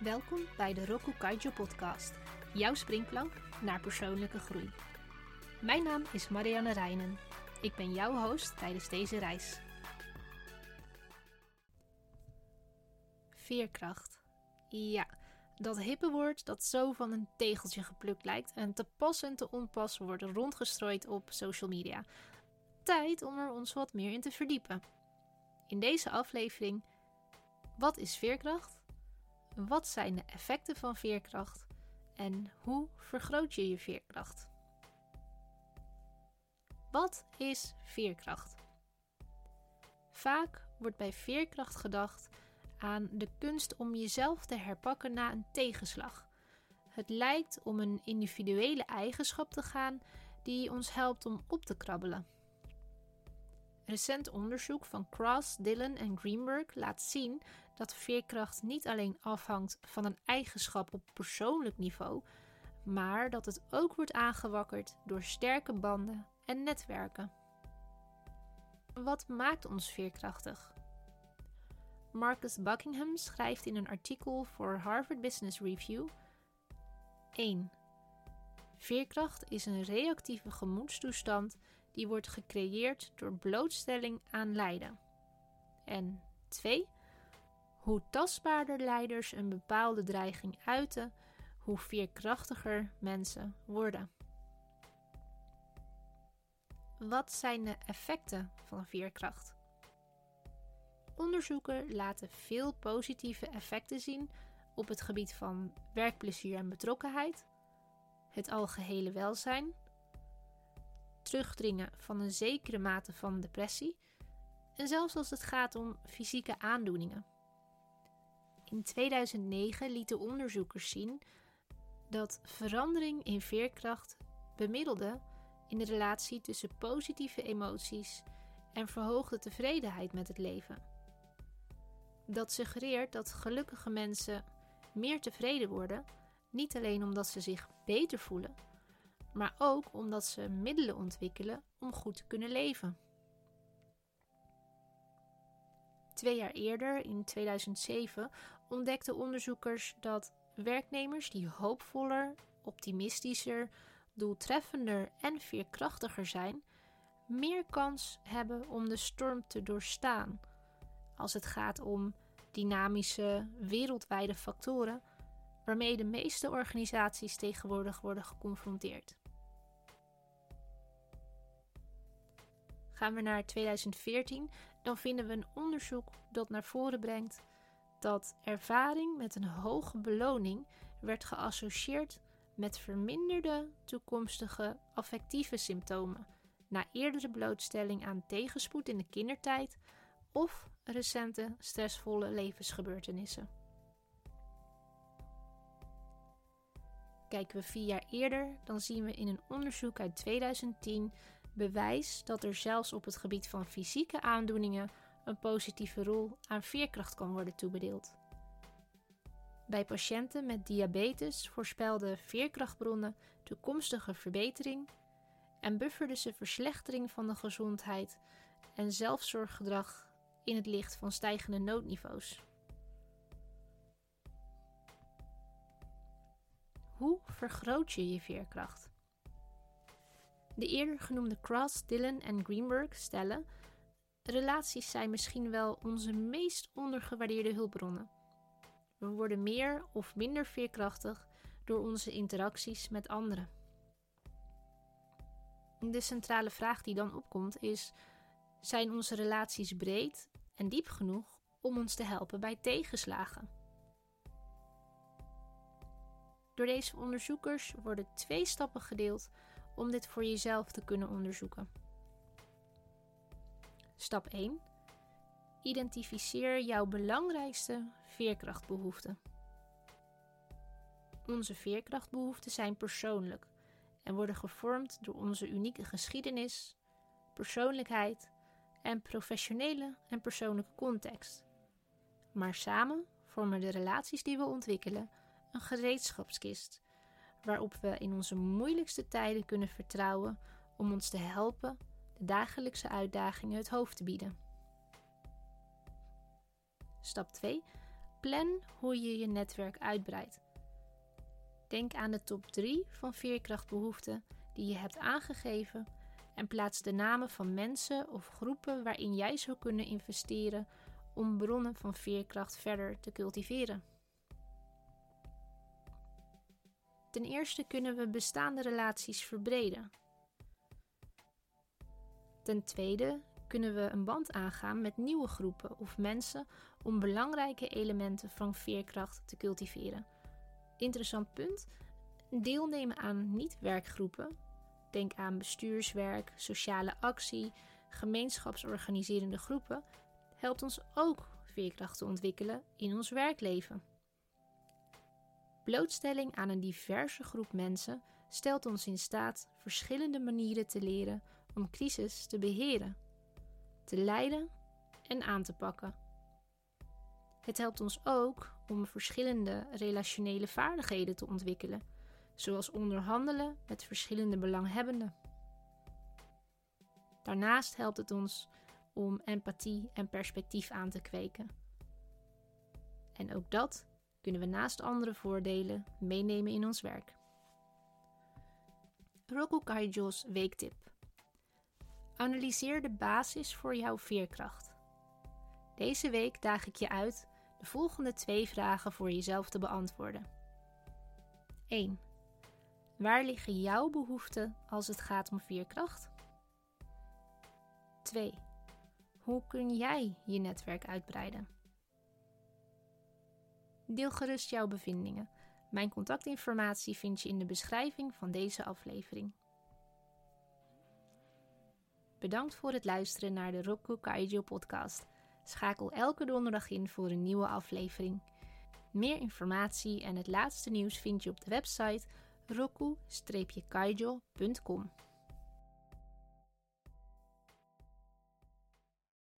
Welkom bij de Roku Kaijo podcast, jouw springplank naar persoonlijke groei. Mijn naam is Marianne Reinen. Ik ben jouw host tijdens deze reis. Veerkracht. Ja, dat hippe woord dat zo van een tegeltje geplukt lijkt en te pas en te onpas wordt rondgestrooid op social media. Tijd om er ons wat meer in te verdiepen. In deze aflevering: wat is veerkracht? Wat zijn de effecten van veerkracht en hoe vergroot je je veerkracht? Wat is veerkracht? Vaak wordt bij veerkracht gedacht aan de kunst om jezelf te herpakken na een tegenslag. Het lijkt om een individuele eigenschap te gaan die ons helpt om op te krabbelen. Recent onderzoek van Cross, Dillon en Greenberg laat zien dat veerkracht niet alleen afhangt van een eigenschap op persoonlijk niveau, maar dat het ook wordt aangewakkerd door sterke banden en netwerken. Wat maakt ons veerkrachtig? Marcus Buckingham schrijft in een artikel voor Harvard Business Review 1. Veerkracht is een reactieve gemoedstoestand die wordt gecreëerd door blootstelling aan lijden. En 2. Hoe tastbaarder leiders een bepaalde dreiging uiten, hoe veerkrachtiger mensen worden. Wat zijn de effecten van veerkracht? Onderzoeken laten veel positieve effecten zien op het gebied van werkplezier en betrokkenheid, het algehele welzijn, terugdringen van een zekere mate van depressie en zelfs als het gaat om fysieke aandoeningen. In 2009 lieten onderzoekers zien dat verandering in veerkracht bemiddelde in de relatie tussen positieve emoties en verhoogde tevredenheid met het leven. Dat suggereert dat gelukkige mensen meer tevreden worden, niet alleen omdat ze zich beter voelen, maar ook omdat ze middelen ontwikkelen om goed te kunnen leven. Twee jaar eerder, in 2007, ontdekten onderzoekers dat werknemers die hoopvoller, optimistischer, doeltreffender en veerkrachtiger zijn, meer kans hebben om de storm te doorstaan. Als het gaat om dynamische, wereldwijde factoren waarmee de meeste organisaties tegenwoordig worden geconfronteerd. Gaan we naar 2014, dan vinden we een onderzoek dat naar voren brengt dat ervaring met een hoge beloning werd geassocieerd met verminderde toekomstige affectieve symptomen na eerdere blootstelling aan tegenspoed in de kindertijd of recente stressvolle levensgebeurtenissen. Kijken we vier jaar eerder, dan zien we in een onderzoek uit 2010 bewijs dat er zelfs op het gebied van fysieke aandoeningen een positieve rol aan veerkracht kan worden toebedeeld. Bij patiënten met diabetes voorspelden veerkrachtbronnen toekomstige verbetering en bufferden ze verslechtering van de gezondheid en zelfzorggedrag in het licht van stijgende noodniveaus. Vergroot je je veerkracht? De eerder genoemde Cross, Dillon en Greenberg stellen: relaties zijn misschien wel onze meest ondergewaardeerde hulpbronnen. We worden meer of minder veerkrachtig door onze interacties met anderen. De centrale vraag die dan opkomt is: zijn onze relaties breed en diep genoeg om ons te helpen bij tegenslagen? Door deze onderzoekers worden twee stappen gedeeld om dit voor jezelf te kunnen onderzoeken. Stap 1. Identificeer jouw belangrijkste veerkrachtbehoeften. Onze veerkrachtbehoeften zijn persoonlijk en worden gevormd door onze unieke geschiedenis, persoonlijkheid en professionele en persoonlijke context. Maar samen vormen de relaties die we ontwikkelen een gereedschapskist waarop we in onze moeilijkste tijden kunnen vertrouwen om ons te helpen de dagelijkse uitdagingen het hoofd te bieden. Stap 2. Plan hoe je je netwerk uitbreidt. Denk aan de top 3 van veerkrachtbehoeften die je hebt aangegeven en plaats de namen van mensen of groepen waarin jij zou kunnen investeren om bronnen van veerkracht verder te cultiveren. Ten eerste kunnen we bestaande relaties verbreden. Ten tweede kunnen we een band aangaan met nieuwe groepen of mensen om belangrijke elementen van veerkracht te cultiveren. Interessant punt: deelnemen aan niet-werkgroepen, denk aan bestuurswerk, sociale actie, gemeenschapsorganiserende groepen, helpt ons ook veerkracht te ontwikkelen in ons werkleven. Blootstelling aan een diverse groep mensen stelt ons in staat verschillende manieren te leren om crisis te beheren, te leiden en aan te pakken. Het helpt ons ook om verschillende relationele vaardigheden te ontwikkelen, zoals onderhandelen met verschillende belanghebbenden. Daarnaast helpt het ons om empathie en perspectief aan te kweken. En ook dat kunnen we naast andere voordelen meenemen in ons werk. Roku Kaijo's weektip. Analyseer de basis voor jouw veerkracht. Deze week daag ik je uit de volgende twee vragen voor jezelf te beantwoorden. 1. Waar liggen jouw behoeften als het gaat om veerkracht? 2. Hoe kun jij je netwerk uitbreiden? Deel gerust jouw bevindingen. Mijn contactinformatie vind je in de beschrijving van deze aflevering. Bedankt voor het luisteren naar de Roku Kaijo podcast. Schakel elke donderdag in voor een nieuwe aflevering. Meer informatie en het laatste nieuws vind je op de website roku-kaijo.com.